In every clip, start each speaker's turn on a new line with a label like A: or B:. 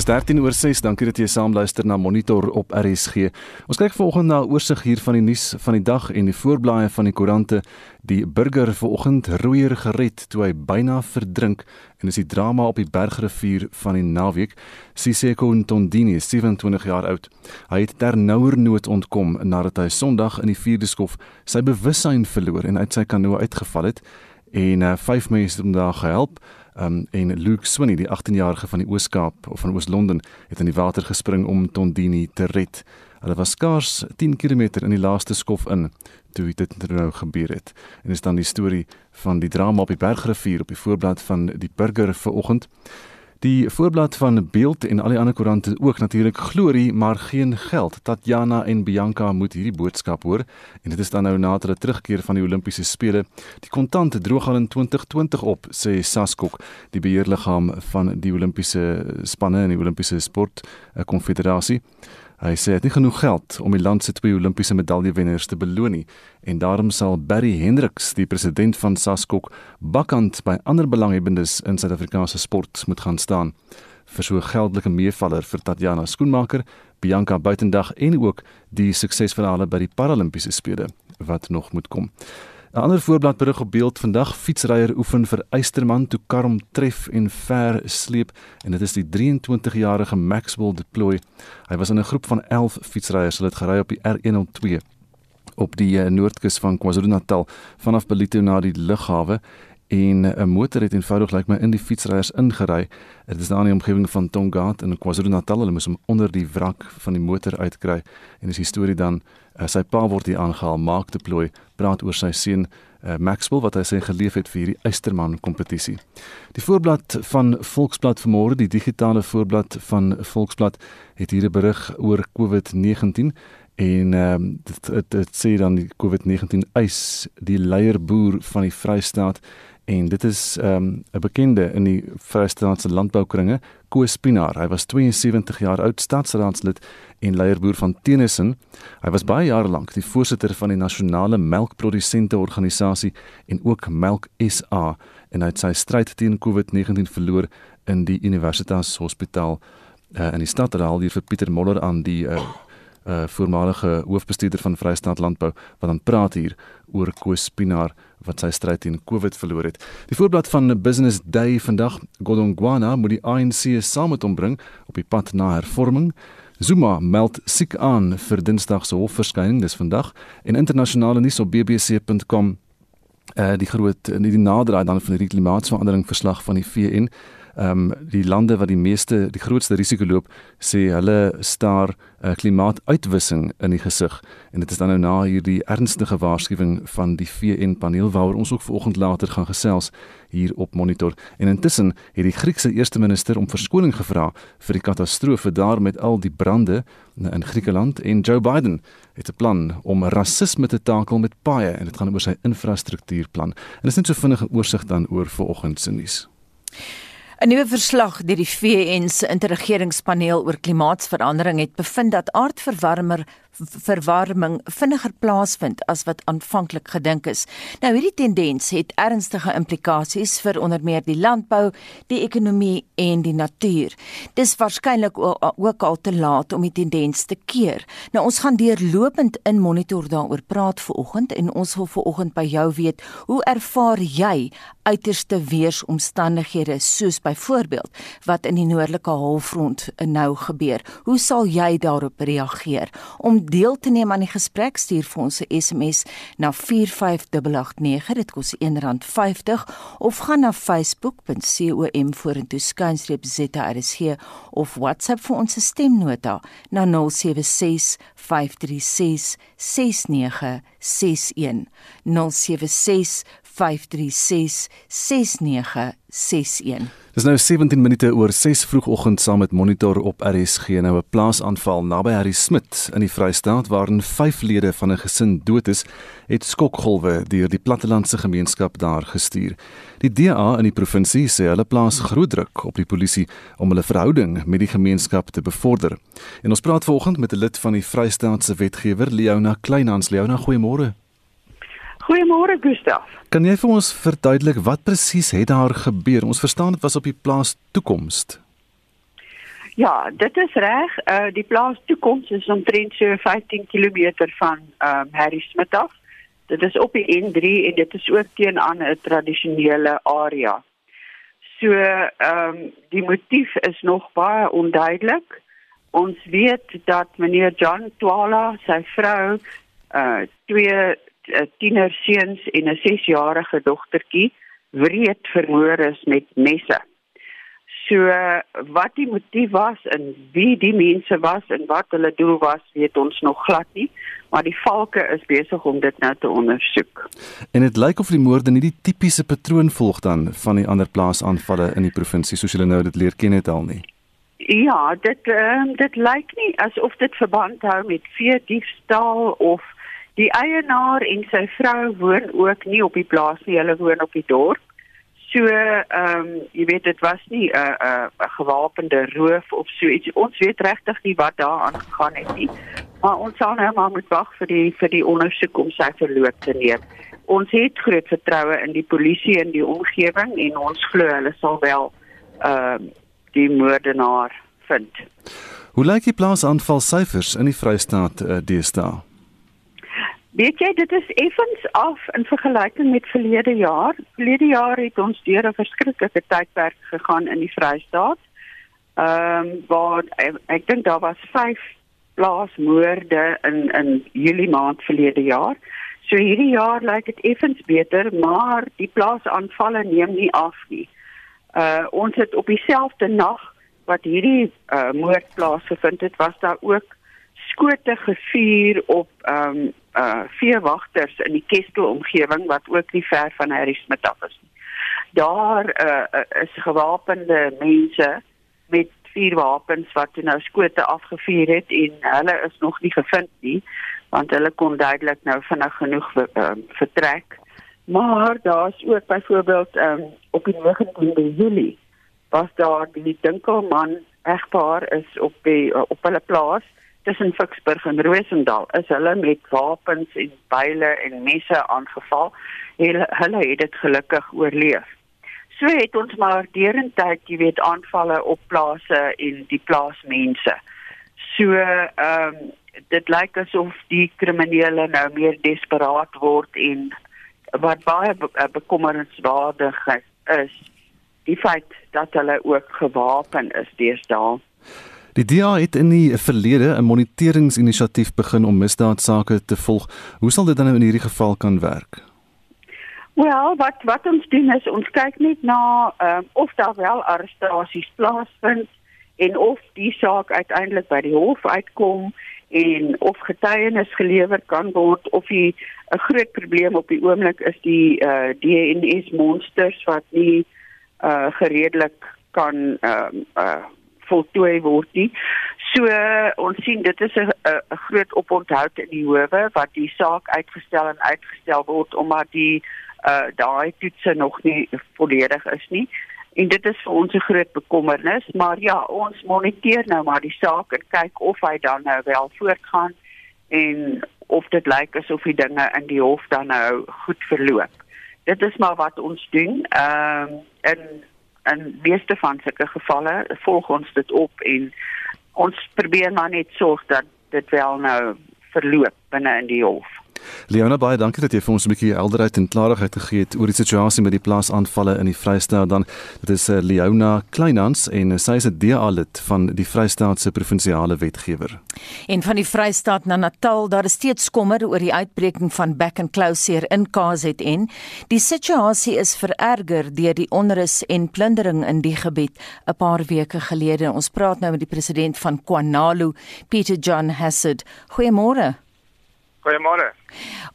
A: Dis 13 oor 6. Dankie dat jy saam luister na Monitor op RSG. Ons kyk vanoggend na 'n oorsig hier van die nuus van die dag en die voorblaaie van die koerante. Die burger vanoggend roeier gered toe hy byna verdrink en is die drama op die Bergrivier van die naweek. Siseko Ntondini, 27 jaar oud. Hy het ternouernood ontkom nadat hy Sondag in die vierde skof sy bewussyn verloor en uit sy kanoe uitgeval het en uh, vyf mense het hom daar gehelp. Um, en Luke Swinney, die 18-jarige van die Oos-Kaap of van Oos-London, het in die water gespring om Tondini te red. Hulle was skaars 10 km in die laaste skof in toe dit nou gebeur het. En is dan die storie van die drama op die Bergrivier op die voorblad van die Burger vanoggend. Die voorblad van Beeld en al die ander koerante ook natuurlik glorie, maar geen geld. Tatjana en Bianca moet hierdie boodskap hoor en dit is dan nou na hulle terugkeer van die Olimpiese spele. Die kontante droog al in 2020 op, sê Saskok, die beheerliggaam van die Olimpiese spanne en die Olimpiese sport konfederasie. Hy sê dit is nie genoeg geld om die land se twee Olimpiese medaljewenners te beloon nie en daarom sal Barry Hendricks, die president van SASKOK, bakkant by ander belanghebbendes in Suid-Afrikaanse sport moet gaan staan vir so 'n geldelike meevaller vir Tatjana Skoenmaker, Bianca Buitendag en ook die suksesverhale by die Paralimpiese spele wat nog moet kom. 'n Ander voorblad berig op beeld vandag fietsryer oefen vir Eysterman toe kar hom tref en ver sleep en dit is die 23-jarige Maxwell Deploy. Hy was in 'n groep van 11 fietsryers, hulle het gery op die R102 op die uh, noordkus van KwaZulu-Natal vanaf Ballito na die lughawe en 'n motor het eenvoudig lyk like my in die fietsryers ingery. Dit is daar in die omgewing van Tongaat in KwaZulu-Natal. Hulle moes hom onder die wrak van die motor uitkry en dis die storie dan uh, sy pa word hier aangehaal, Mark Deploy, praat oor sy seun uh, Maxwell wat hy sê geleef het vir hierdie Eysterman kompetisie. Die voorblad van Volksblad vanmôre, die digitale voorblad van Volksblad het hier 'n berig oor COVID-19 en ehm um, dit, dit, dit sê dan die COVID-19 eis die leierboer van die Vrystaat en dit is ehm, 'n um, bekende in die Vrystaatse landboukringe, Koos Pinaar. Hy was 72 jaar oud, stadsraadslid en leierboer van Tennyson. Hy was baie jare lank die voorsitter van die nasionale melkprodusente organisasie en ook Melk SA en hy het sy stryd teen COVID-19 verloor in die Universiteitshospitaal uh, in die stad. Hy haal hier vir Pieter Moller aan die uh, uh voormalige hoofbestuurder van Vrystaat Landbou wat dan praat hier oor Koos Pinaar wat sy stryd teen COVID verloor het. Die voorblad van Business Day vandag, Godongwana moet die ANC saam met hom bring op die pad na hervorming. Zuma meld siek aan vir Dinsdag se hofverskyning dis vandag en internasionale nuus op bbc.com uh die groot die naderdraai dan van die klimaatsverandering verslag van die VN ehm um, die lande wat die meeste die grootste risiko loop sê hulle staar uh, klimaatuitwissing in die gesig. En dit is dan nou na hierdie ernstige waarskuwing van die VN paneel waaroor ons ook vanoggend later gaan gesels hier op monitor. En intussen het die Griekse eerste minister om verskoning gevra vir die katastrofe daar met al die brande in Griekeland. En Joe Biden het 'n plan om rasisme te takel met paaie en dit gaan oor sy infrastruktuurplan. En dit is net so vinnige oorsig dan oor vanoggend se nuus
B: 'n Nuwe verslag deur die VN se interregeringspaneel oor klimaatsverandering het bevind dat aardverwarmer verwarming vinniger plaasvind as wat aanvanklik gedink is. Nou hierdie tendens het ernstige implikasies vir onder meer die landbou, die ekonomie en die natuur. Dis waarskynlik ook al te laat om die tendens te keer. Nou ons gaan deurlopend in monitor daaroor praat vanoggend en ons wil vanoggend by jou weet, hoe ervaar jy uiterste weeromstandighede soos byvoorbeeld wat in die noordelike halfrond nou gebeur? Hoe sal jy daarop reageer? Om deel te neem aan die gesprek, stuur vir ons 'n SMS na 45889. Dit kos R1.50 of gaan na facebook.com vorentoe skynstreep ZRSG of WhatsApp vir ons stemnota na 076 536 6961 076 536 6961
A: Dis nou 17 minute oor 6 vroegoggend saam met Monitor op RSG nou 'n plaasaanval naby Harry Smit in die Vrystaat waarin 5 lede van 'n gesin dood is, het skokgolwe deur die plattelandse gemeenskap daar gestuur. Die DA in die provinsie sê hulle plaas groot druk op die polisie om hulle verhouding met die gemeenskap te bevorder. En ons praat vanoggend met 'n lid van die Vrystaatse wetgewer, Leona Kleinhans. Leona, goeiemôre.
C: Goeiemôre Gustaf.
A: Kan jy vir ons verduidelik wat presies het daar gebeur? Ons verstaan dit was op die plaas Toekoms.
C: Ja, dit is reg. Uh die plaas toekoms is omtrent so 15 km van ehm um, Harry Smith af. Dit is op die N3 en dit is ook teenoor 'n tradisionele area. So ehm um, die motief is nog baie onduidelik. Ons weet dat meneer John Twala, sy vrou, uh twee tienerseuns en 'n 6-jarige dogtertjie wreed vermoor is met messe. So wat die motief was en wie die mense was en wat hulle doel was, weet ons nog glad nie, maar die valke is besig om dit nou te ondersoek.
A: En dit lyk of die moorde nie die tipiese patroon volg dan van die ander plaasaanvalle in die provinsie soos julle nou dit leer ken het al nie.
C: Ja, dit uh, dit lyk nie asof dit verband hou met vee diefstal of die eienaar en sy vrou woon ook nie op die plaas nie, hulle woon op die dorp. So ehm um, jy weet dit was nie 'n uh, 'n uh, gewapende roof of so iets. Ons weet regtig nie wat daar aangegaan het nie. Maar ons sal nou maar moet wag vir die vir die ondersoek om sy verloop te neem. Ons het groot vertroue in die polisie en die omgewing en ons glo hulle sal wel ehm uh, die moordenaar vind.
A: Hoe lyk die plaasaanval syfers in die Vrystaat uh, deesdae?
C: Weet jy, dit is effens af in vergelyking met verlede jaar. Verlede jaar het ons deur 'n verskriklike tydperk gegaan in die Vrystaat. Ehm um, waar ek, ek dink daar was 5 plaasmoorde in in Julie maand verlede jaar. So hierdie jaar lyk dit effens beter, maar die plaasaanvalle neem nie af nie. Uh ons het op dieselfde nag wat hierdie uh moord plaasgevind het, was daar ook skote gevuur op ehm um, uh veewagters in die Kestel omgewing wat ook nie ver van Harry Smith af is nie. Daar uh is gewapende mense met vier wapens wat nou skote afgevuur het en hulle is nog nie gevind nie want hulle kon duidelik nou vinnig genoeg uh, vertrek. Maar daar's ook byvoorbeeld um op die 19de Julie was daar die Dinkelman egpaar is op die uh, op hulle plaas tussen Ficksburg en Rosendal is hulle met wapens en byle en messe aangeval. Hulle hulle het dit gelukkig oorleef. So het ons maar derentyd, jy weet, aanvalle op plase en die plaasmense. So ehm um, dit lyk asof die kriminele nou meer desperaat word en wat baie be bekommerenswaardig is, die feit dat hulle ook gewapen is deesdae.
A: Die DA het in die verlede 'n moniteringsinisiatief begin om misdaadsake te volg. Hoe sal dit dan nou in hierdie geval kan werk?
C: Wel, wat wat ons doen is ons kyk net na um, of daar wel arrestasies plaasvind en of die saak uiteindelik by die hof uitkom en of getuienis gelewer kan word of 'n groot probleem op die oomblik is die uh, DNS monsters wat nie uh, gereedelik kan uh, uh, voltooi word nie. So ons sien dit is 'n groot oponthoud in die howe wat die saak uitgestel en uitgestel word omdat die uh daai toetse nog nie volledig is nie. En dit is vir ons 'n groot bekommernis, maar ja, ons moniteer nou maar die saak en kyk of hy dan nou wel voortgaan en of dit lyk asof die dinge in die hof dan nou goed verloop. Dit is maar wat ons doen. Ehm um, en in meeste van sulke gevalle volg ons dit op en ons probeer maar net sorg dat dit wel nou verloop binne in die hof.
A: Leona baie dankie dat jy vir ons 'n bietjie helderheid en klarigheid gegee het oor die situasie met die plaasaanvalle in die Vrystaat dan dit is uh, Leona Kleinhans en uh, sy is 'n DA lid van die Vrystaatse provinsiale wetgewer.
B: En van die Vrystaat na Natal daar is steeds kommer oor die uitbreking van back and closure in KZN. Die situasie is vererger deur die onrus en plundering in die gebied 'n paar weke gelede. Ons praat nou met die president van KwaNalu, Peter John Hassard. Goeiemôre.
D: Goeiemôre.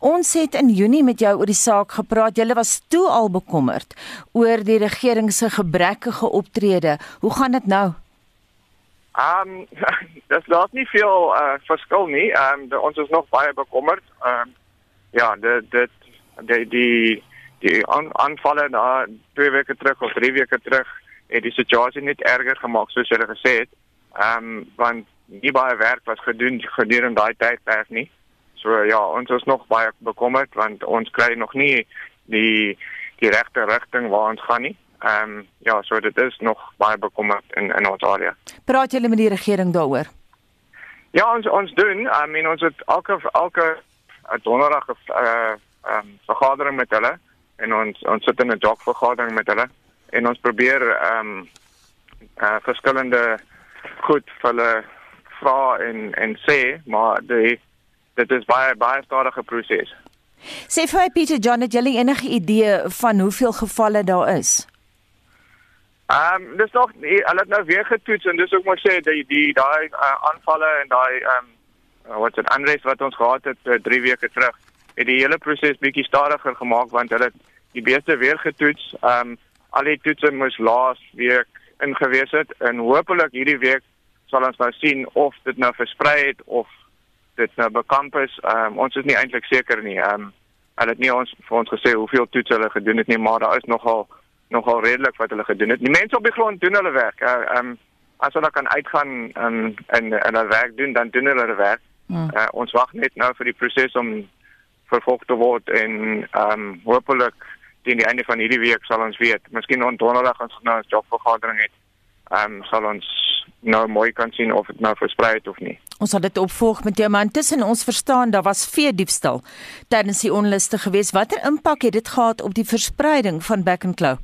B: Ons het in Junie met jou oor die saak gepraat. Jy was toe al bekommerd oor die regering se gebrekkige optrede. Hoe gaan dit nou?
D: Ehm um, dis laat nie veel uh, verskil nie. Ehm um, ons is nog baie bekommerd. Ehm um, ja, dit dit die die die aan, aanvalle na 2 weke terug of 3 weke terug het die situasie net erger gemaak soos jy gesê het. Ehm um, want nie baie werk was gedoen gedurende daai tydperk nie. So ja, ons is nog baie bekommerd want ons kry nog nie die die regte rigting waar ons gaan nie. Ehm um, ja, so dit is nog baie bekommerd in in ons area.
B: Praat julle met die regering daaroor?
D: Ja, ons ons doen. I mean ons het elke elke donderdag 'n uh, um, vergadering met hulle en ons ons sit in 'n job vergadering met hulle en ons probeer ehm um, uh, verskillende goed vir hulle vra en en sê, maar die dit is baie baie stadige proses.
B: Sê vir my Pieter John, het jy enige idee van hoeveel gevalle daar is?
D: Ehm um, dis nog hulle het nou weer getoets en dis ook maar sê die die daai uh, aanvalle en daai ehm um, wat dit aanreis wat ons gehad het 3 uh, weke terug het die hele proses bietjie stadiger gemaak want hulle die beeste weer getoets. Ehm um, al die toetse moes laas week ingewees het en hopelik hierdie week sal ons nou sien of dit nou versprei het of dit nou bekamp is. Um, ons is nie eintlik seker nie. Ehm um, hulle het nie ons vir ons gesê hoeveel toets hulle gedoen het nie, maar daar is nogal nogal redelik wat hulle gedoen het. Die mense op die grond doen hulle werk. Ehm um, as hulle kan uitgaan en en en hulle werk doen, dan doen hulle hulle werk. Hmm. Uh, ons wag net nou vir die proses om vervolg te word en ehm um, hopelik teen die einde van hierdie week sal ons weet. Miskien on donderdag ons nou 'n jobvergadering het, ehm um, sal ons nou mooi kan sien of dit nou versprei het of nie.
B: Ons sal dit opvolg met jou man. Tussen ons verstaan daar was vee diefstal tydens die onluste geweest. Watter impak het dit gehad op die verspreiding van back and claw?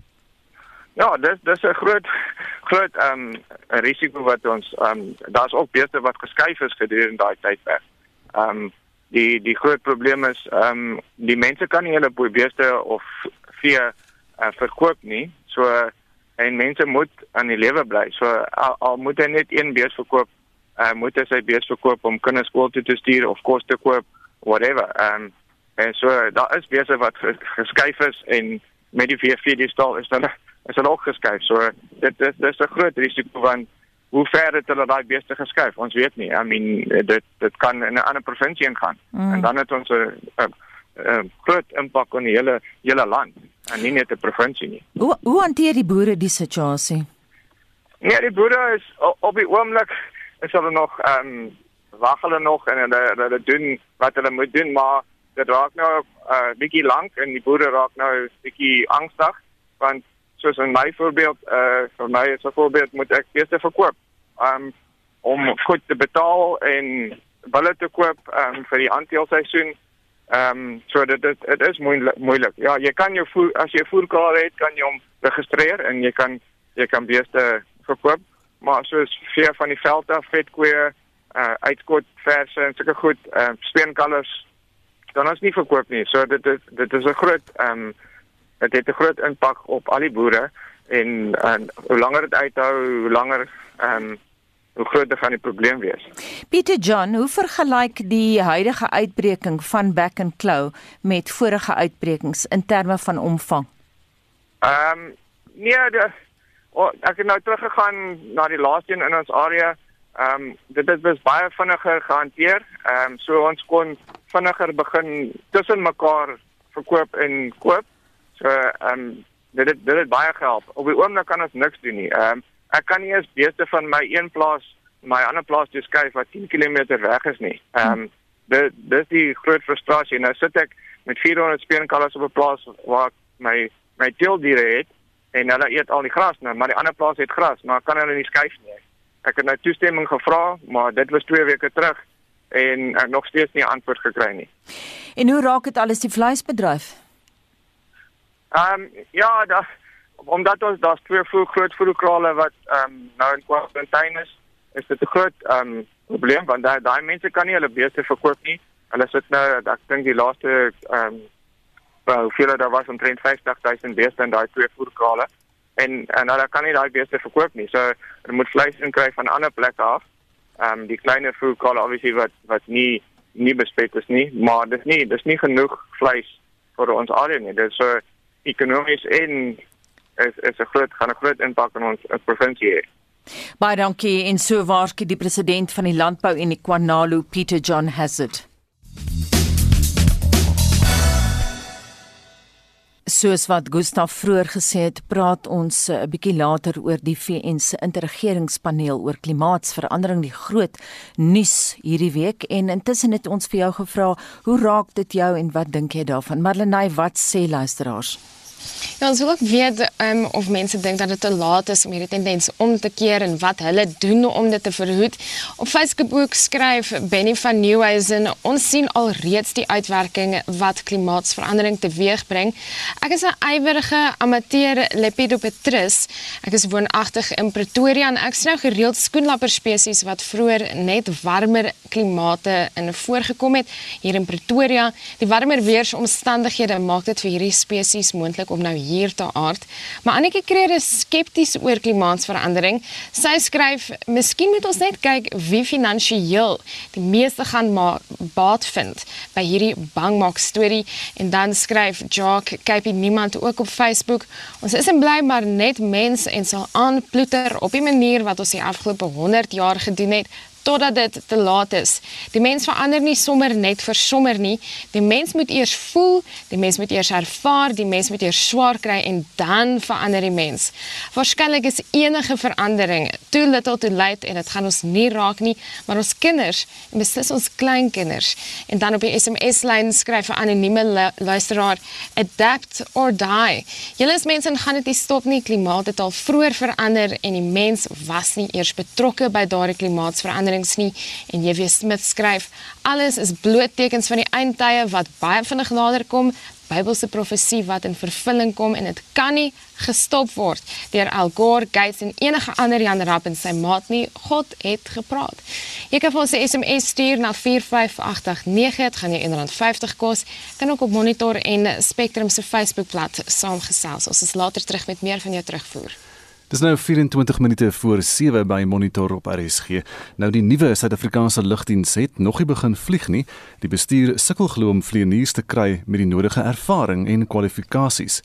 D: Ja, dis dis 'n groot groot ehm um, risiko wat ons ehm um, daar's ook beeste wat geskuif is gedurende daai tydperk. Ehm um, die die groot probleem is ehm um, die mense kan nie hulle beeste of vee uh, verkoop nie. So en mense moet aan die lewe bly. So al, al moet hy net een bees verkoop, uh, moet hy sy bees verkoop om kinders skool toe te stuur of kos te koop, whatever. Ehm um, en so daar is beeste wat geskuif is en met die VV die stal is dan is hulle ook geskuif. So dit dis dis 'n groot risiko want hoe ver het hulle daai beeste geskuif? Ons weet nie. I mean dit dit kan in 'n ander provinsie ingaan. Mm. En dan het ons 'n 'n groot impak op die hele hele land en nie net 'n provinsie nie.
B: Hoe hoe hanteer die boere die situasie?
D: Nee, die boere is op die oomblik is hulle nog ehm um, wag hulle nog en hulle hulle doen wat hulle moet doen, maar dit raak nou 'n uh, bietjie lank en die boere raak nou bietjie angstig want soos in my voorbeeld uh vir my as 'n voorbeeld moet ek eers verkoop um om goed te betaal en bulle te koop um vir die aanteelseisoen. Um so dit dit dit is moeilik moeilik. Ja, jy kan jou voer as jy voerkraal het, kan jy hom registreer en jy kan jy kan beeste verkoop, maar soos vee van die veld af, vetkoeë, uh uitskot verse en sulke goed, uh speenkalvers dan is nie verkoop nie. So dit is dit is 'n groot um dit het 'n groot impak op al die boere en en hoe langer dit uithou, hoe langer ehm um, hoe groter gaan die probleem wees.
B: Pieter John, hoe vergelyk die huidige uitbreking van back and claw met vorige uitbrekings in terme van omvang?
D: Ehm um, nee, de, oh, ek het nou teruggegaan na die laaste een in ons area. Ehm um, dit het bes baie vinniger gehanteer. Ehm um, so ons kon vinniger begin tussen mekaar verkoop en koop. So ehm um, dit het, dit het baie gehelp. Op die oomblik kan ons niks doen nie. Ehm um, ek kan nie eens beeste van my een plaas my ander plaas toe skuif wat 10 km weg is nie. Ehm um, dit dis die groot frustrasie. Nou sit ek met 400 speenkalvers op 'n plaas waar my my teeldiere het en hulle eet al die gras nou, maar die ander plaas het gras, maar kan hulle nie skuif nie. Ek het nou toestemming gevra, maar dit was 2 weke terug en ek nog steeds nie antwoord gekry nie.
B: En hoe raak dit alles die vleisbedryf?
D: Ehm um, ja, da omdat ons daar's twee voer, groot voerkrale wat ehm um, nou in kwarantyne is, is dit 'n groot ehm um, probleem want daai daai mense kan nie hulle beeste verkoop nie. Hulle sit nou ek dink die laaste ehm um, wel veel daar was omtrent 50000 beeste in daai twee voerkrale en en hulle kan nie daai beeste verkoop nie. So hulle moet vleis inkry van ander plekke af. Ehm um, die kleiner voerkrale obviously wat wat nie nie bespek is nie, maar dis nie dis nie genoeg vleis vir ons alre nie. Dis so ekonomies en is is 'n groot gaan 'n groot impak in ons provinsie hê.
B: Baie dankie en so waarskynlik die president van die landbou en die KwaNalu Peter John Hazard. Soos wat Gustaf vroeër gesê het, praat ons eh, 'n bietjie later oor die VN se interregeringspaneel oor klimaatsverandering, die groot nuus hierdie week en intussen het ons vir jou gevra, hoe raak dit jou en wat dink jy daarvan? Marlenae, wat sê luisteraars?
E: Ja, ons wil ook weet um, of mense dink dat dit te laat is om hierdie tendens om te keer en wat hulle doen om dit te verhoed. Op Facebook skryf Benny van Nieuwhuizen, ons sien al reeds die uitwerking wat klimaatsverandering teweegbring. Ek is 'n ywerige amateur lepidopteris. Ek is woonagtig in Pretoria en ek sien nou gereeld skoenlapper spesies wat vroeër net warmer klimate in voorgekom het hier in Pretoria. Die warmer weeromstandighede maak dit vir hierdie spesies moontlik om nou hier te aard. Maar Annetjie Kreer is skepties oor klimaatsverandering. Sy skryf: "Miskien moet ons net kyk wie finansiëel die meeste gaan baat vind by hierdie bangmaak storie." En dan skryf Jock Kypie niemand ook op Facebook: "Ons is en bly maar net mense en sal aanploeter op die manier wat ons die afgelope 100 jaar gedoen het." Totdat dit te laat is. Die mens verander nie sommer net vir sommer nie. Die mens moet eers voel, die mens moet eers ervaar, die mens moet eers swaar kry en dan verander die mens. Waarskynlik is enige verandering too little too late en dit gaan ons nie raak nie, maar ons kinders en beslis ons kleinkinders. En dan op die SMS-lyn skryf 'n anonieme luisteraar: Adapt or die. Julle is mense en gaan dit nie stop nie. Klimaat het al vroeër verander en die mens was nie eers betrokke by daardie klimaatsverandering veranderings nie en JW Smith skryf alles is bloottekens van die eindtye wat baie vinnig nader kom Bybelse profesie wat in vervulling kom en dit kan nie gestop word deur Al Gore, Gates en enige ander Jan Rapp en sy maat nie. God het gepraat. Jy kan vir ons 'n SMS stuur na 45889. Dit gaan jou R1.50 kos. Kan ook op Monitor en Spectrum se Facebookblad saamgesels. Ons is later terug met meer van jou terugvoer.
A: Dis nou 24 minute voor 7 by Monitor op RSG. Nou die nuwe Suid-Afrikaanse lugdiens het nog nie begin vlieg nie. Die bestuur sukkel glo om vlieëniers te kry met die nodige ervaring en kwalifikasies.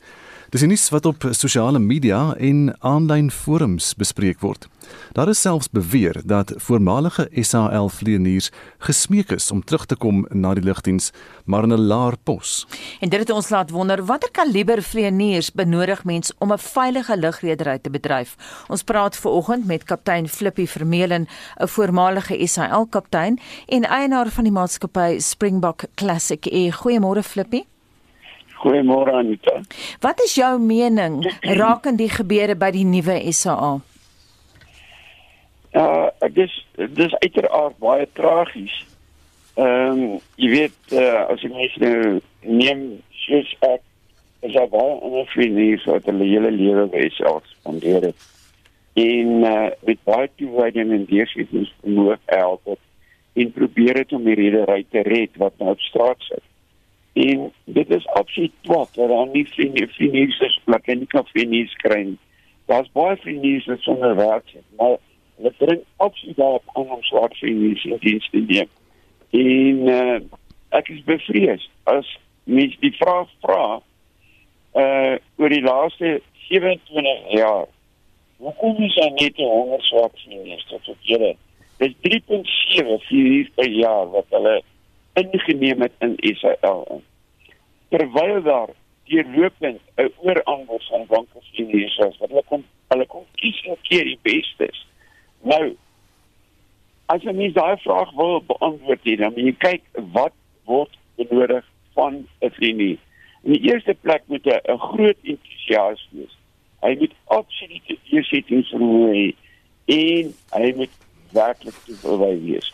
A: Dis nuus wat op sosiale media en aanlyn forums bespreek word. Daar is selfs beweer dat voormalige SAL vlieëniers gesmeek is om terug te kom na die lugdiens, maar in 'n laer pos.
B: En dit het ons laat wonder watter kaliber vlieëniers benodig mens om 'n veilige lugredery te bedryf. Ons praat ver oggend met kaptein Flippie Vermeulen, 'n voormalige SAL kaptein en eienaar van die maatskappy Springbok Classic. Goeiemôre Flippie.
F: Goeiemôre Anita.
B: Wat is jou mening rakende die gebeure by die nuwe SAA?
F: Ja, uh, dis dis uiteraard baie tragies. Ehm um, jy weet uh, as jy mens nou neem soos ek is daar baie ander vriende wat hulle hele lewe by SAA spandeer het. En uh, met baie toewyding en deursittings vermoë help het en probeer het om hierdie redery te red wat nou op straat sit. En dit is absoluut twak dat daar nie vriende is wat kan nie kaffe nie kry. Daar's baie vriende wat sonder werk sit, maar hulle bring absoluut daarop aan om swart vriende in diens te neem. En uh, ek is bevrees as mens die vraag vra uh oor die laaste 27 jaar. Hoekom is daar net 100 swart vriende tot op hede? Dis 3.7 vir per jaar wat hulle ingeneem het in Israel. Terwyl daar deurlopend 'n ooraanbod van bankers in Israel wat hulle kom hulle kom kies net keer die bestes. Nou as jy mens daai vraag wil beantwoord hier, dan moet jy kyk wat word benodig van 'n vriendie. In die eerste plek moet 'n groot entoesias wees. Hy moet absolute deursettingsvermoë hê en hy moet werklik toegewy wees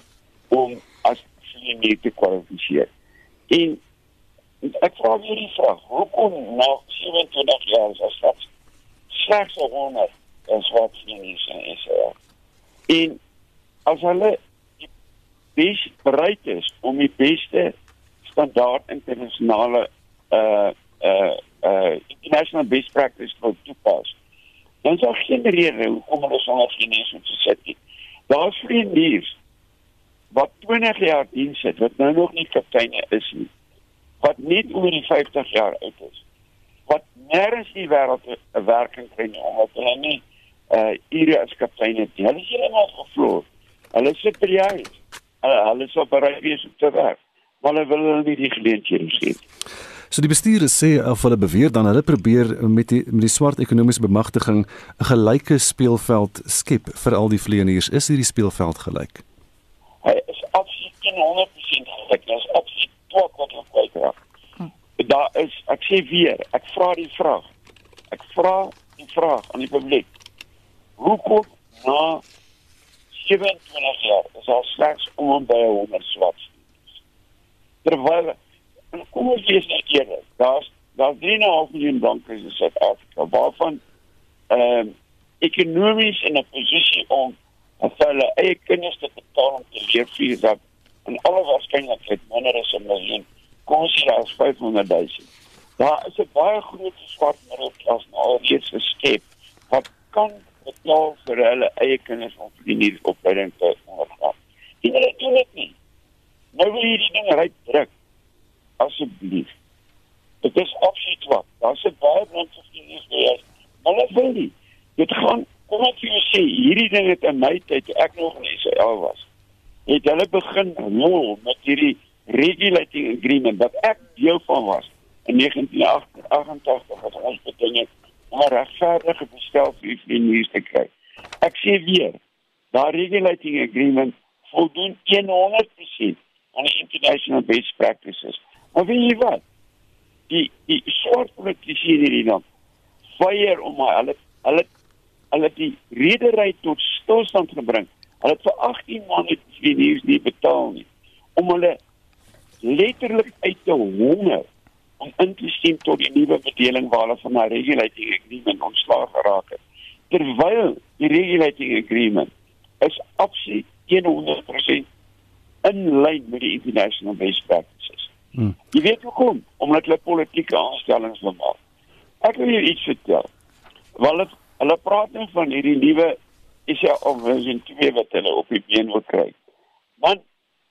F: om as nie meer te kwalifiseer. En ek vra weer die vraag, hoekom na 27 jaar as dit slegs 100 is wat nie is in Israel. En as hulle bes bereid is om die beste standaard internasionale uh uh uh international best practice te toepas. Dan sou geen rede hoekom hulle sonder Chinese moet sit. Daar's vriende wat 20 jaar diens het wat nou nog nie kapteine is nie wat net oor die 50 jaar oud is wat nêrens die wêreld 'n werking kry nie omdat hulle nie uh ure as kaptein het hulle is heeltemal gevloer hulle sit by die huis uh, hulle sou bereid wees om te werk maar hulle wil hulle nie die geleenthede gee
A: So die bestuurders sê of hulle beweer dan hulle probeer met die met die swart ekonomiese bemagtiging 'n gelyke speelveld skep vir al die vleieniers. Is hierdie speelveld gelyk?
F: Hy is absoluut 100% gelyk. Dit is absoluut twak wat hy kwyt raak. Hm. Daar is ek sê weer, ek vra die vraag. Ek vra vraag aan die publiek. Hoekom na 27 jaar is al slegs om by 100 swart? Terwyl kom ons wees net eerlik, daar's daar's 3,5 miljoen blankes in Suid-Afrika waarvan ehm um, ekonomies in 'n posisie om vir hulle eie kinders te betaal om te leef vir dat en alle waarskynlikheid minder as 'n miljoen kom ons sê daar's 500 000 daar is 'n baie groot swart middelklas nou alreeds geskep wat kan betaal vir hulle eie kinders om die nuwe opleiding te ondergaan. En hulle doen dit nie. Nou wil hierdie ding reg druk. Asseblief. Dit is absoluut swak. Daar's 'n baie mense wat hier is weer. Hulle wil nie. Dit gaan vir jou sê, hierdie ding het in my tyd ek nog in Israel was. Het hulle begin rol met hierdie regulating agreement wat ek deel van was in 1988 wat ons beding het om 'n regverdige bestel vir die nuus te kry. Ek sê weer, daardie regulating agreement voldoen 100% aan die international best practices. Maar jy wat? Die die swart politici hierdie dan fire om my hulle hulle hulle die redery tot stilstand gebring. Hulle het vir 18 maande die nuus nie betaal nie om hulle letterlik uit te honger om in te stem tot die nuwe bedeling waar hulle van 'n regulating agreement ontslaag geraak het. Terwyl die regulating agreement is absoluut 100% in lyn met die international best practices. Hmm. Jy weet hoekom? Omdat hulle politieke aanstellings wil maak. Ek wil jou iets vertel. Wel hulle hulle praat net van hierdie nuwe is ja of version 2 wat hulle op die been wil kry. Want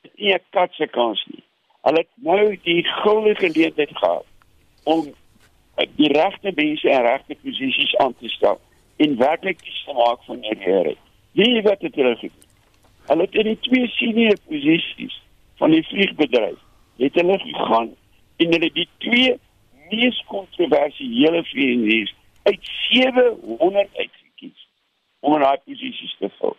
F: dit is nie 'n katse kans nie. Hulle het nou die goue geleentheid gehad om die regte mense in regte posisies aan te stel en werklik iets te maak van die regering. Wie wat dit reg is. Hulle het in die twee senior posisies van die vliegbedryf het hulle gegaan en hulle die twee mees kontroversiële vlieëniers uit 700 uitgekies om in daai posisies te vul.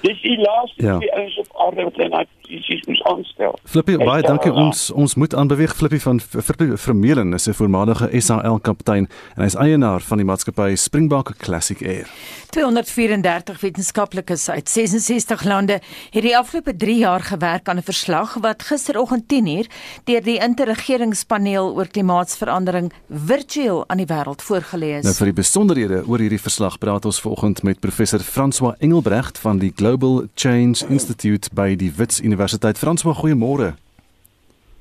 F: Dis die laaste ja. twee ouens op aarde wat hulle posisies moes aanstel.
A: Flippie, baie dankie. Ons ons moet aanbeweeg Flippie van Vermeulen is 'n voormalige SAL kaptein en hy is eienaar van die maatskappy Springbok Classic Air.
B: 234 wetenskaplikes uit 66 lande het die afgelope 3 jaar gewerk aan 'n verslag wat gisteroggend 10uur deur die interregeringspaneel oor klimaatsverandering virtueel aan die wêreld voorgelê is.
A: Nou vir die besonderhede oor hierdie verslag praat ons vanoggend met professor François Engelbrecht van die Global Change Institute by die Wits Universiteit. François, goeiemôre.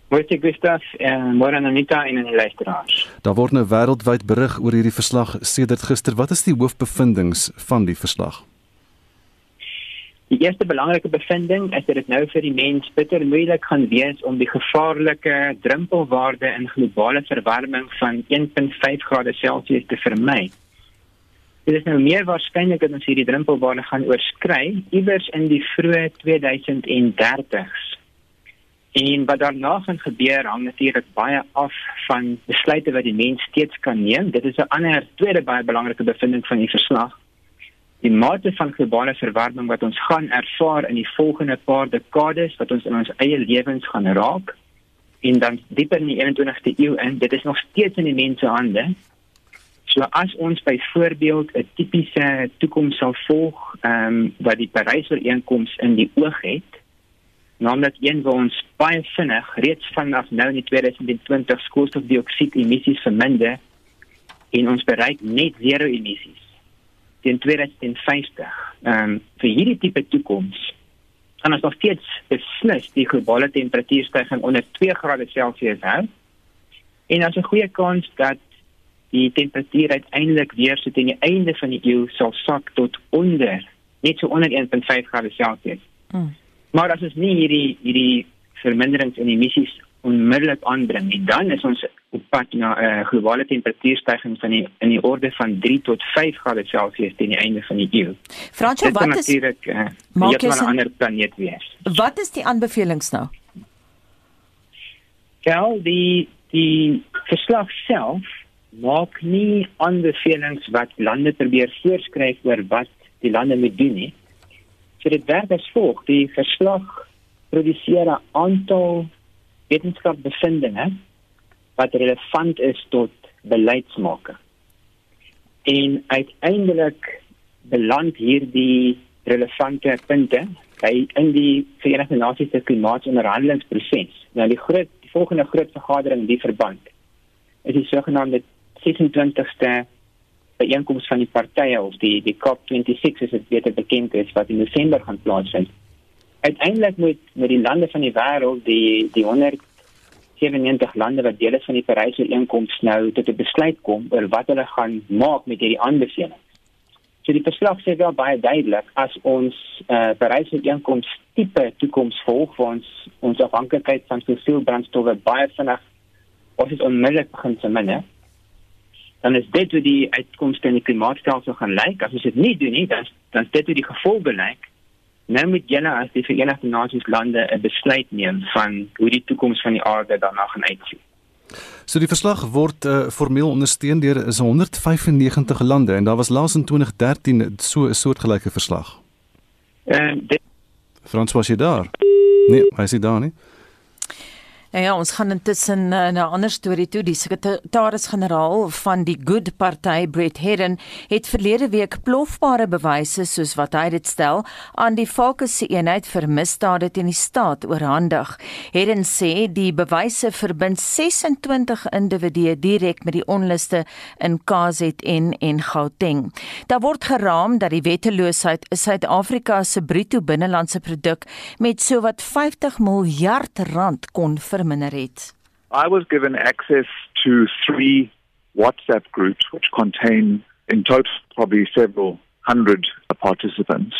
G: Goeie Gustav en môre Anita en aan die luisteraars.
A: Daar word nou wêreldwyd berig oor hierdie verslag sedert gister. Wat is die hoofbevindinge van die verslag?
G: Die eerste belangrike bevinding is dat dit nou vir die mens bitter moeilik gaan wees om die gevaarlike drempelwaarde in globale verwarming van 1.5 grade Celsius te vermy. Dit is nou meer waarskynlik dat ons hierdie drempelwaarde gaan oorskry iewers in die vroeë 2030s. En wat daarna gaan gebeur hang natuurlik baie af van besluite wat die mens steeds kan neem. Dit is 'n ander tweede baie belangrike bevinding van die verslag. Die mate van globale verwarming wat ons gaan ervaar in die volgende paar dekades wat ons in ons eie lewens gaan raak en dan dieper in die 21ste eeu in, dit is nog steeds in die mens se hande. So as ons byvoorbeeld 'n tipiese toekoms sal volg, ehm um, wat die Parys-ooreenkoms in die oog het, naamlik een waar ons baie vinnig reeds vanaf nou in die 2020 koolstofdioksied emissies verminder en ons bereik net zero emissies teen 2050. Ehm um, vir hierdie tipe toekoms kan ons nog steeds beslis die globale temperatuurstygings onder 2 grade Celsius hou. En daar's 'n goeie kans dat die temperatuur uiteindelik weer so teen die einde van die eeu sal sak tot onder net so onder 1.5 grade Celsius. Mm. Maar as ons nie hierdie hierdie verminderings in emissies onmiddellik aanbring nie, dan is ons op pad na 'n uh, globale temperatuurstygings van die in die orde van 3 tot 5 grade Celsius teen die einde van die eeu.
B: Fransjo, wat is
G: natuurlik uh, net 'n ander planeet wees.
B: Wat is die aanbevelings nou?
G: Ja, die die verslag self maak nie aanbevelings wat lande probeer voorskryf oor wat die lande moet doen nie. So dit werk as volg: die verslag produseer 'n aantal wetenskapbevindinge wat relevant is tot beleidsmaking. en uiteindelik beland hierdie relevante punte by in die Verenigde Nasies se klimaatonderhandelingsproses. Nou die groot die volgende groot vergadering in die verband is die sogenaamde 26ste byeenkoms van die partye of die die COP26 is dit beter bekend is wat in Desember gaan plaasvind. Uiteindelik moet met die lande van die wêreld die die 197 lande wat deel is van die Parys-ooreenkoms nou tot 'n besluit kom oor wat hulle gaan maak met hierdie aanbevelings. So die verslag sê wel baie duidelik as ons uh, Parys-ooreenkoms tipe toekoms volg vir ons ons afhanklikheid van fossiel brandstowwe baie vinnig of dit onmiddellik begin te minne dan is dit hoe die uitkomste in die klimaatstelsel gaan lyk. As ons dit nie doen nie, dan dan is dit hoe die gevolge lyk. Nou moet julle as die Verenigde Nasies lande 'n besluit neem van hoe die toekoms van die aarde daarna gaan uitsien.
A: So die verslag word uh, formeel ondersteun deur is 195 lande en daar was laas in 2013 so 'n soortgelyke verslag.
G: Ehm uh,
A: Frans was jy daar? Nee, hy is daar nie.
B: Nou ja, ons gaan intussen uh, na 'n ander storie toe. Die sekretaris-generaal van die Good Party, Brett Herron, het verlede week plofbare bewyse, soos wat hy dit stel, aan die Fokus se eenheid vir misdade teen die staat oorhandig. Herron sê die bewyse verbind 26 individue direk met die onluste in KZN en Gauteng. Daar word geraam dat die wetteloosheid Suid-Afrika se bruto binnelandse produk met sowat 50 miljard rand kon ver verminder het.
H: I was given access to three WhatsApp groups which contain in total probably several hundred participants.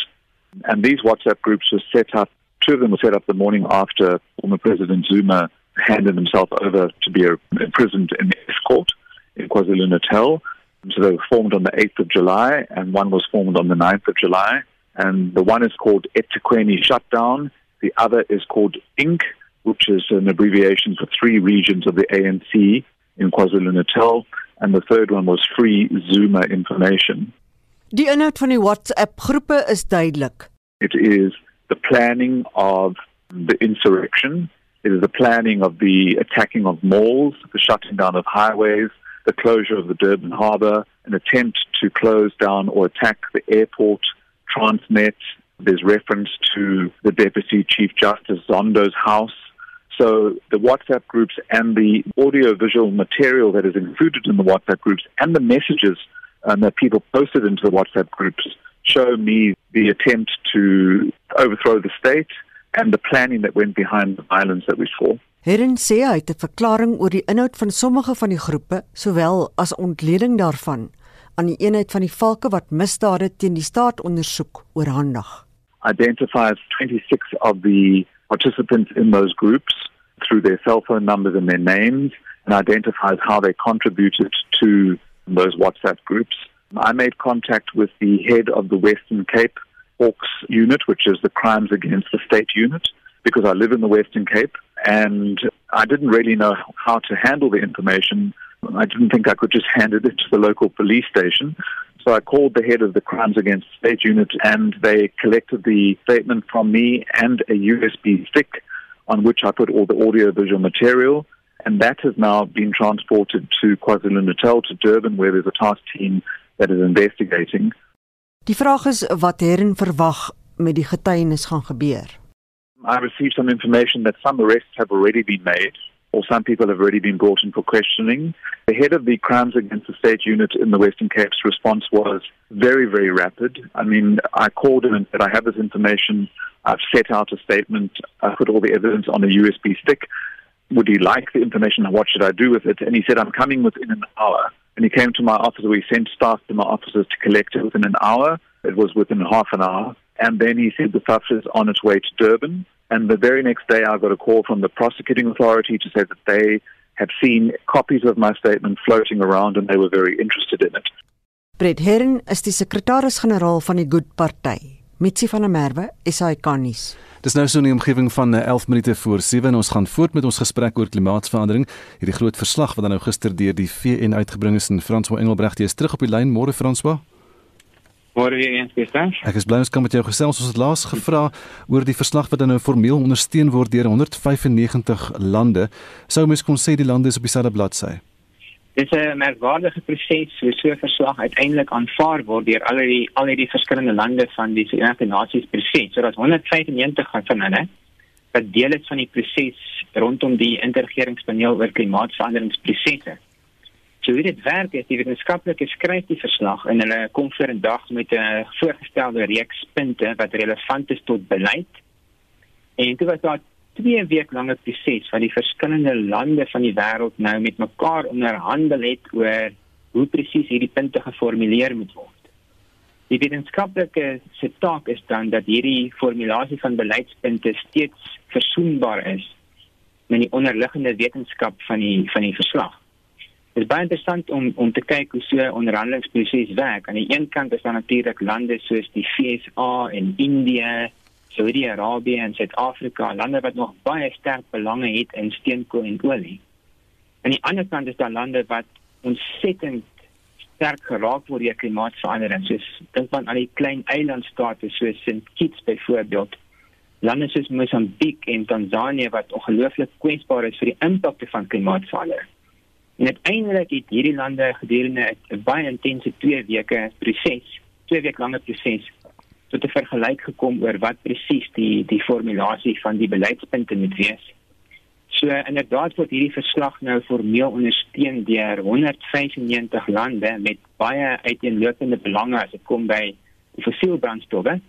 H: And these WhatsApp groups were set up, two of them were set up the morning after former President Zuma handed himself over to be imprisoned in the Escort in KwaZulu-Natal. So they were formed on the 8th of July, and one was formed on the 9th of July. And the one is called eThekwini Shutdown, the other is called INC, which is an abbreviation for three regions of the ANC in KwaZulu-Natal, and the third one was Free Zuma Information.
I: Die inhoud van die WhatsApp groepe is duidelik.
H: It is the planning of the insurrection, it is the planning of the attacking of malls, the shutting down of highways, the closure of the Durban harbour, an attempt to close down or attack the airport, Transnet. There's reference to the Deputy Chief Justice Zondo's house So the WhatsApp groups and the audio-visual material that is included in the WhatsApp groups and the messages um, that people posted into the WhatsApp groups show me the attempt to overthrow the state and the planning that went behind the violence that we saw.
I: Hierin sê hy het 'n verklaring oor die inhoud van sommige van die groepe, sowel as ontleding daarvan aan die eenheid van die valke wat misdade teen die staat ondersoek oorhandig.
H: Identifies 26 of the participants in those groups through their cell phone numbers and their names and identifies how they contributed to those WhatsApp groups. I made contact with the head of the Western Cape Hawks unit, which is the crimes against the state unit, because I live in the Western Cape and I didn't really know how to handle the information. I didn't think I could just hand it into the local police station. So I called the head of the Crimes Against State unit and they collected the statement from me and a USB stick on which I put all the audio visual material. And that has now been transported to KwaZulu Natal, to Durban, where there's a task team that is investigating.
I: Die vraag is wat verwag met die getuienis gaan gebeur.
H: I received some information that some arrests have already been made or some people have already been brought in for questioning. The head of the Crimes Against the State unit in the Western Cape's response was very, very rapid. I mean, I called him and said, I have this information. I've set out a statement. I put all the evidence on a USB stick. Would he like the information? What should I do with it? And he said, I'm coming within an hour. And he came to my office. We sent staff to my offices to collect it within an hour. It was within half an hour. And then he said the stuff is on its way to Durban. And the very next day, I got a call from the prosecuting authority to say that they had seen copies of my statement floating around and they were very interested in it.
I: Brett Herren is die sekretaris-generaal van die Good Party. Mitsi van der Merwe, SAK nuus.
A: Dis nou so 'n omgewing van 11 eh, minute voor 7 en ons gaan voort met ons gesprek oor klimaatsverandering. Hierdie groot verslag wat dan nou gister deur die VN uitgebring is en François Engelbrecht is terug op die lyn. Môre François.
G: Môre weer eens gestaan.
A: Ek is bly ons kan met jou gesels. Ons het laas gevra oor die verslag wat nou formeel ondersteun word deur 195 lande. Sou mens kon sê die lande is op dieselfde bladsy?
G: Dit is 'n merkwaardige proses so so verslag uiteindelik aanvaar word deur al die al die verskillende lande van die Verenigde Nasies proses. So dat 195 van hulle wat deel is van die proses rondom die interregeringspaneel oor klimaatsveranderingsprosesse. So hoe dit werk is, die wetenskaplikes skryf die verslag en hulle kom voor 'n dag met 'n voorgestelde reeks punte wat relevant is tot beleid. En dit was daar twee week lange proses wat die verskillende lande van die wêreld nou met mekaar onderhandel het oor hoe presies hierdie punte geformuleer moet word. Die wetenskaplike se taak is dan dat hierdie formulasie van beleidspunte steeds versoenbaar is met die onderliggende wetenskap van die van die verslag. Dit is baie interessant om om te kyk hoe so 'n onderhandelingsproses werk. Aan die een kant is daar natuurlik lande soos die VSA en Indië Saudi-Arabië en Suid-Afrika, lande wat nog baie sterk belange het in steenkool en olie. Aan die ander kant is daar lande wat ontsettend sterk geraak word deur klimaatsverandering, soos dink man aan die klein eilandstate soos St. Kitts byvoorbeeld. Lande soos Mosambiek en Tanzanië wat ongelooflik kwesbaar is vir die impakte van klimaatsverandering. En uiteindelik het hierdie lande gedurende 'n baie intense 2 weke proses, 2 week lange proses tot 'n vergelyk gekom oor wat presies die die formulasie van die beleidspunte moet wees. So inderdaad word hierdie verslag nou formeel ondersteun deur 195 lande met baie uiteenlopende belange as dit kom by fossielbrandstowwe.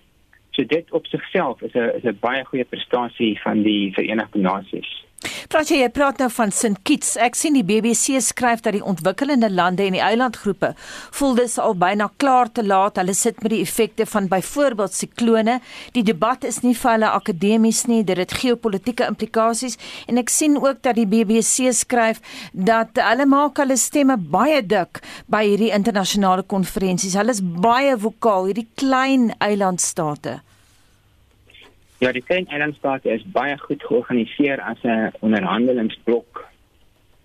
G: So dit op sigself is 'n is 'n baie goeie prestasie van die Verenigde Nasies.
B: Praat jy, jy praat nou van St Kitts. Ek sien die BBC skryf dat die ontwikkelende lande en die eilandgroepe voel dis al byna klaar te laat. Hulle sit met die effekte van byvoorbeeld siklone. Die debat is nie vir hulle akademies nie, dit het geopolitiese implikasies en ek sien ook dat die BBC skryf dat hulle maak hulle stemme baie dik by hierdie internasionale konferensies. Hulle is baie vokaal, hierdie klein eilandstate.
G: Ja, die klein eilandstate is baie goed georganiseer as 'n onderhandelingsblok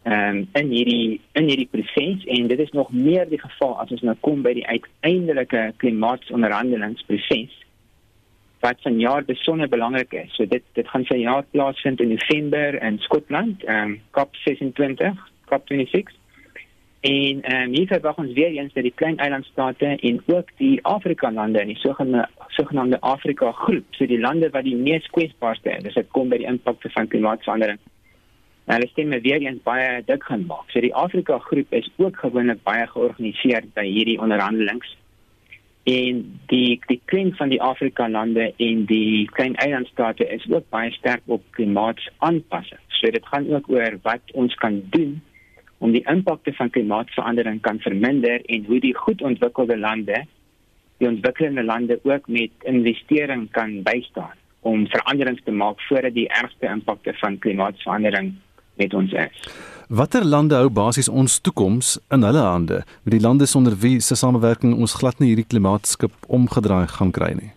G: um, in hierdie in hierdie proses en dit is nog meer die geval as ons nou kom by die uiteindelike klimaatsonderhandelingsproses wat van jaar besonder belangrik is. So dit dit gaan vir jaar plaasvind in November in Skotland, ehm um, COP26, COP26. En ehm um, hier verwag ons weer eens dat die klein eilandstate en ook die Afrika lande in die sogenaamde sogenaamde Afrika groep, so die lande wat die mees kwesbaarste is, dit kom by die impak van klimaatsverandering. Nou, hulle stemme weer eens baie dik gaan maak. So die Afrika groep is ook gewoonlik baie georganiseer by hierdie onderhandelings. En die die klem van die Afrika lande en die klein eilandstate is ook baie sterk op klimaatsaanpassing. So dit gaan ook oor wat ons kan doen om die impakte van klimaatsverandering kan verminder en hoe die goed ontwikkelde lande die ontwikkelende lande ook met investering kan bystaan om veranderings te maak voordat die ergste impakte van klimaatsverandering met ons is.
A: Watter lande hou basies ons toekoms in hulle hande? Met die lande sonder wie se samewerking ons glad nie hierdie klimaatskip omgedraai gaan kry nie.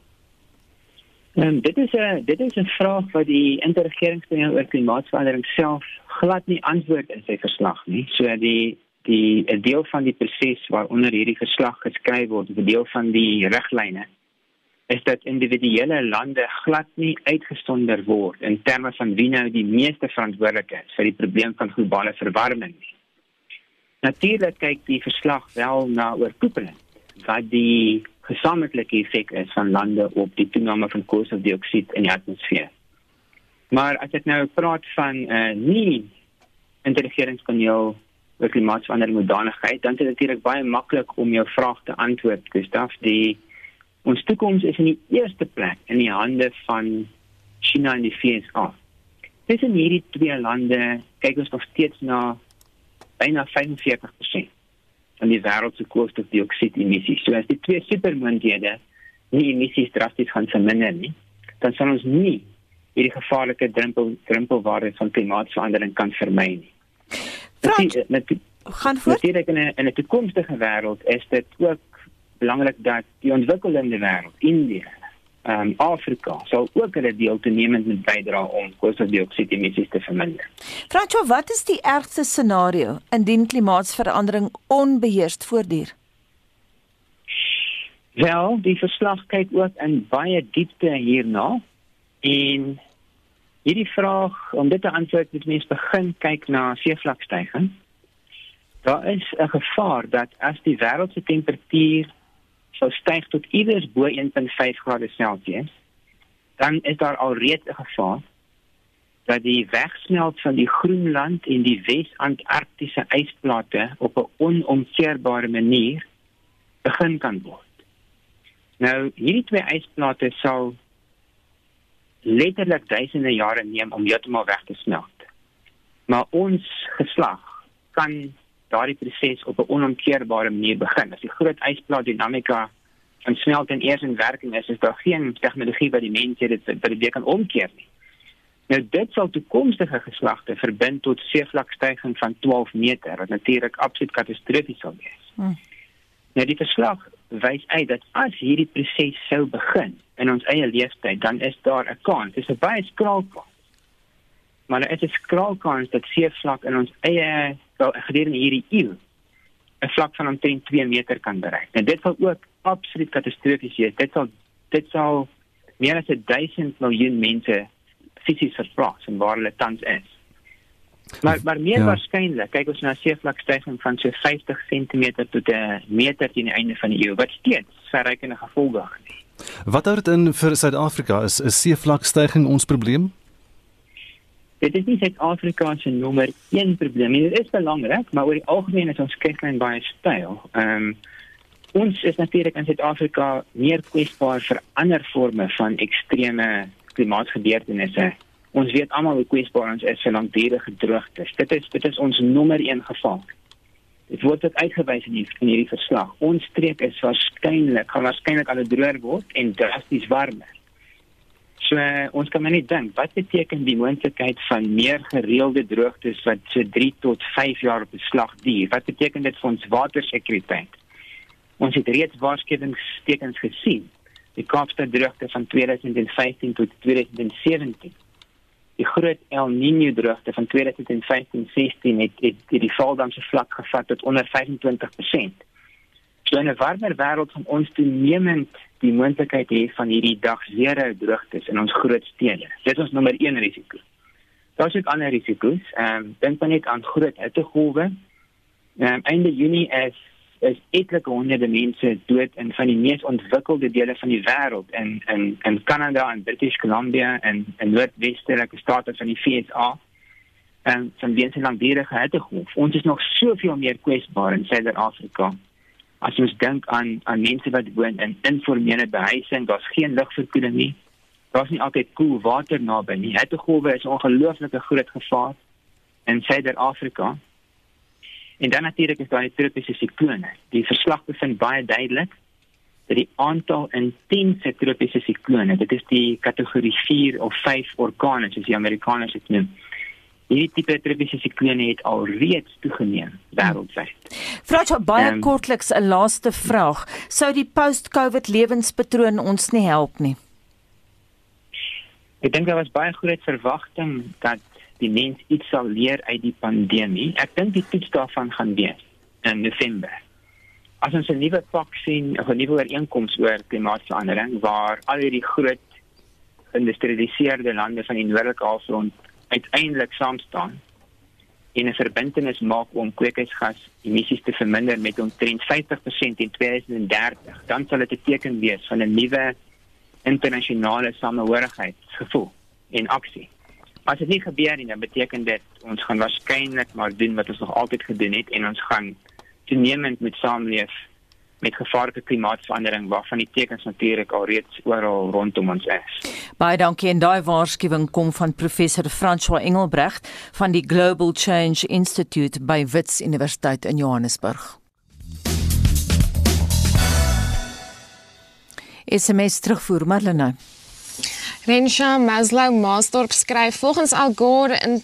G: En dit is 'n dit is 'n vraag wat die interregeringspaneel oor klimaatsverandering self glad nie antwoord in sy verslag nie. So die die 'n deel van die proses waaronder hierdie verslag geskryf word, 'n deel van die riglyne is dat individuele lande glad nie uitgesonder word in terme van wie nou die meeste verantwoordelik is vir die probleem van globale verwarming. Natuurlik kyk die verslag wel na oorkoepeling wat die gesamentlike effek is van lande op die toename van koolstofdioksied in die atmosfeer. Maar as ek nou praat van 'n uh, nie interregeringspaneel oor klimaatsverandering modanigheid, dan is dit natuurlik baie maklik om jou vraag te antwoord, Gustaf. Die ons toekoms is in die eerste plek in die hande van China en die VSA. Tussen hierdie twee lande kyk ons nog steeds na byna 45% van die wêreld se koolstofdioksied emissies. So as die twee supermoondhede nie emissies drasties gaan verminder nie, dan sal ons nie hierdie gevaarlike drempel drempelwaarde van klimaatsverandering kan vermy nie.
B: Frans, met, gaan voort.
G: Natuurlik in 'n in 'n toekomstige wêreld is dit ook belangrik dat die ontwikkelende wêreld, Indië, um, Afrika, sal ook hulle deel toenemend moet bydra om koolstofdioksied emissies te verminder.
B: Frans, wat is die ergste scenario indien klimaatsverandering onbeheerst voortduur?
G: Wel, die verslag kyk ook in baie diepte hierna en hierdie vraag om dit te antwoord moet mens begin kyk na seevlakstygings. Daar is 'n gevaar dat as die wêreld se temperatuur sou styg tot iewers bo 1.5 grade Celsius, dan is daar alreeds 'n gevaar dat die wegsmelt van die Groenland en die Wes-Antarktiese ysplate op 'n onomkeerbare manier begin kan word. Nou, hierdie twee ysplate sal letterlik duisende jare neem om heeltemal weg te smelt. Maar ons geslag kan daardie proses op 'n onomkeerbare manier begin. As die groot ysplaat dinamika van smelting eers in werking is, is daar geen tegnologie wat die mense dit wat dit kan omkeer nie. Nou dit sal toekomstige geslagte verbind tot seevlakstygings van 12 meter wat natuurlik absoluut katastrofies sal wees. Hmm. Nou die verslag wys uit dat as hierdie proses sou begin in ons eie lewenstyd, dan is daar 'n kans. Dit is 'n baie skraal kans. Maar dit is 'n skraal kans dat seevlak in ons eie wel gedurende hierdie eeu 'n vlak van omtrent 2 meter kan bereik. En dit sal ook absoluut katastrofies wees. Dit sal dit sal meer as 1000 miljoen mense fisies verplaas en waar hulle tans is. Maar maar meer ja. waarskynlik, kyk ons na 'n seevlakstyging van so 50 cm tot 'n meter teen die einde van die eeu, wat steeds verrykende gevolge het.
A: Wat hou dit in vir Suid-Afrika? Is 'n seevlakstyging ons probleem?
G: Dit is nie Suid-Afrika se nommer 1 probleem nie. Dit is belangrik, maar oor die algemeen is ons kyklyn baie styl. Ehm um, ons is natuurlik in Suid-Afrika meer kwesbaar vir ander forme van ekstreme klimaatsgebeurtenisse. Ons weet almal hoe kwesbaar ons is vir langdurige droogtes. Dit is dit is ons nommer 1 geval. Dit word dit uitgewys in hierdie, in hierdie verslag. Ons streek is waarskynlik gaan waarskynlik al droër word en drasties warmer. So ons kan maar net dink, wat beteken die moontlikheid van meer gereelde droogtes wat so 3 tot 5 jaar op beslag duur? Wat beteken dit vir ons watersekuriteit? Ons het reeds waarskuwingstekens gesien. Die Kaapstad droogte van 2015 tot 2017 die groot El Niño droogte van 2015-16 het, het, het die valdamse vlak gevat tot onder 25%. So in 'n warmer wêreld van ons toenemend die moontlikheid hê van hierdie dagseere droogtes in ons groot stede. Dit is ons nommer 1 risiko. Daar is ook ander risiko's. Ehm um, dink maar net aan groot hittegolwe. Ehm um, einde Junie is is etlike honderde mense dood in van die mees ontwikkelde dele van die wêreld in in in Kanada en British Columbia en en noordwestelike state van die VSA. En van die se langdurige hittegolf. Ons is nog soveel meer kwesbaar in Suid-Afrika. As ons dink aan aan mense wat woon in informele behuising, daar's geen ligverkoeling nie. Daar's nie altyd koel cool water naby nie. Hittegolwe is 'n ongelooflike groot gevaar in Suid-Afrika. En dan natuurlik is daar die tropiese siklone. Die verslag bevind baie duidelik dat die aantal intense tropiese siklone, dit is die kategorie 4 of 5 orkane soos die Amerikaners dit noem. Hierdie tipe tropiese siklone het al reeds toegeneem wêreldwyd.
B: Vraag baie um, kortliks 'n laaste vraag. Sou die post-COVID lewenspatroon ons nie help nie?
G: Ek dink daar was baie groot verwagting dat die mens iets sal leer uit die pandemie. Ek dink die toets daarvan gaan wees in November. As ons 'n nuwe pak sien, 'n nuwe ooreenkoms oor klimaatsverandering waar al hierdie groot geïndustrialiseerde lande van die noordelike halfrond uiteindelik saam staan en 'n verbintenis maak om kweekhuisgas emissies te verminder met omtrent 50% in 2030, dan sal dit 'n teken wees van 'n nuwe internasionale samehorigheidsgevoel en aksie. As dit nie gebeur nie, dan beteken dit ons gaan waarskynlik maar doen wat ons nog altyd gedoen het en ons gaan toenemend met saamleef met gevaarlike klimaatsverandering waarvan die tekens natuurlik al reeds oral rondom ons is.
B: Baie dankie en daai waarskuwing kom van professor François Engelbrecht van die Global Change Institute by Wits Universiteit in Johannesburg. SMS terugvoer Marlene.
E: Rensha Maslow Maasdorp skryf volgens Al Gore in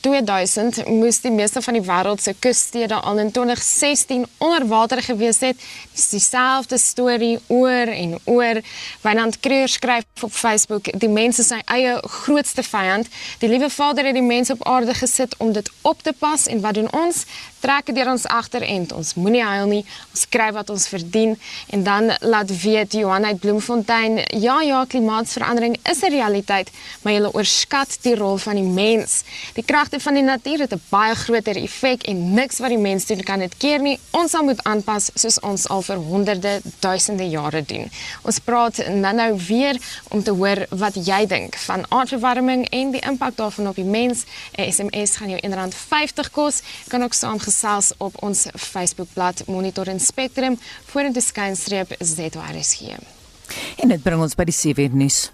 E: 2000 moes die meeste van die wêreld se kusstede al in 2016 onder water gewees het. Dis dieselfde storie oor en oor. Wynand Kreur skryf op Facebook: "Die mense is sy eie grootste vyand. Die liewe Vader het die mense op aarde gesit om dit op te pas en wat doen ons? Trek deur ons agterend. Ons moenie huil nie. Ons kry wat ons verdien." En dan laat weet Johan uit Bloemfontein: "Ja, ja, klimaatsverandering is 'n realiteit, maar jy oorskat die rol van die mens. Die kragte van die natuur het 'n baie groter effek en niks wat die mens doen kan dit keer nie. Ons sal moet aanpas soos ons al vir honderde, duisende jare doen. Ons praat nou-nou weer om te hoor wat jy dink van aardverwarming en die impak daarvan op die mens. 'n SMS gaan jou R1.50 kos. Kan ook saamgesels op ons Facebookblad Monitor en Spectrum vorentoe skynstreep ZRSG.
B: En dit bring ons by die 7 nuus.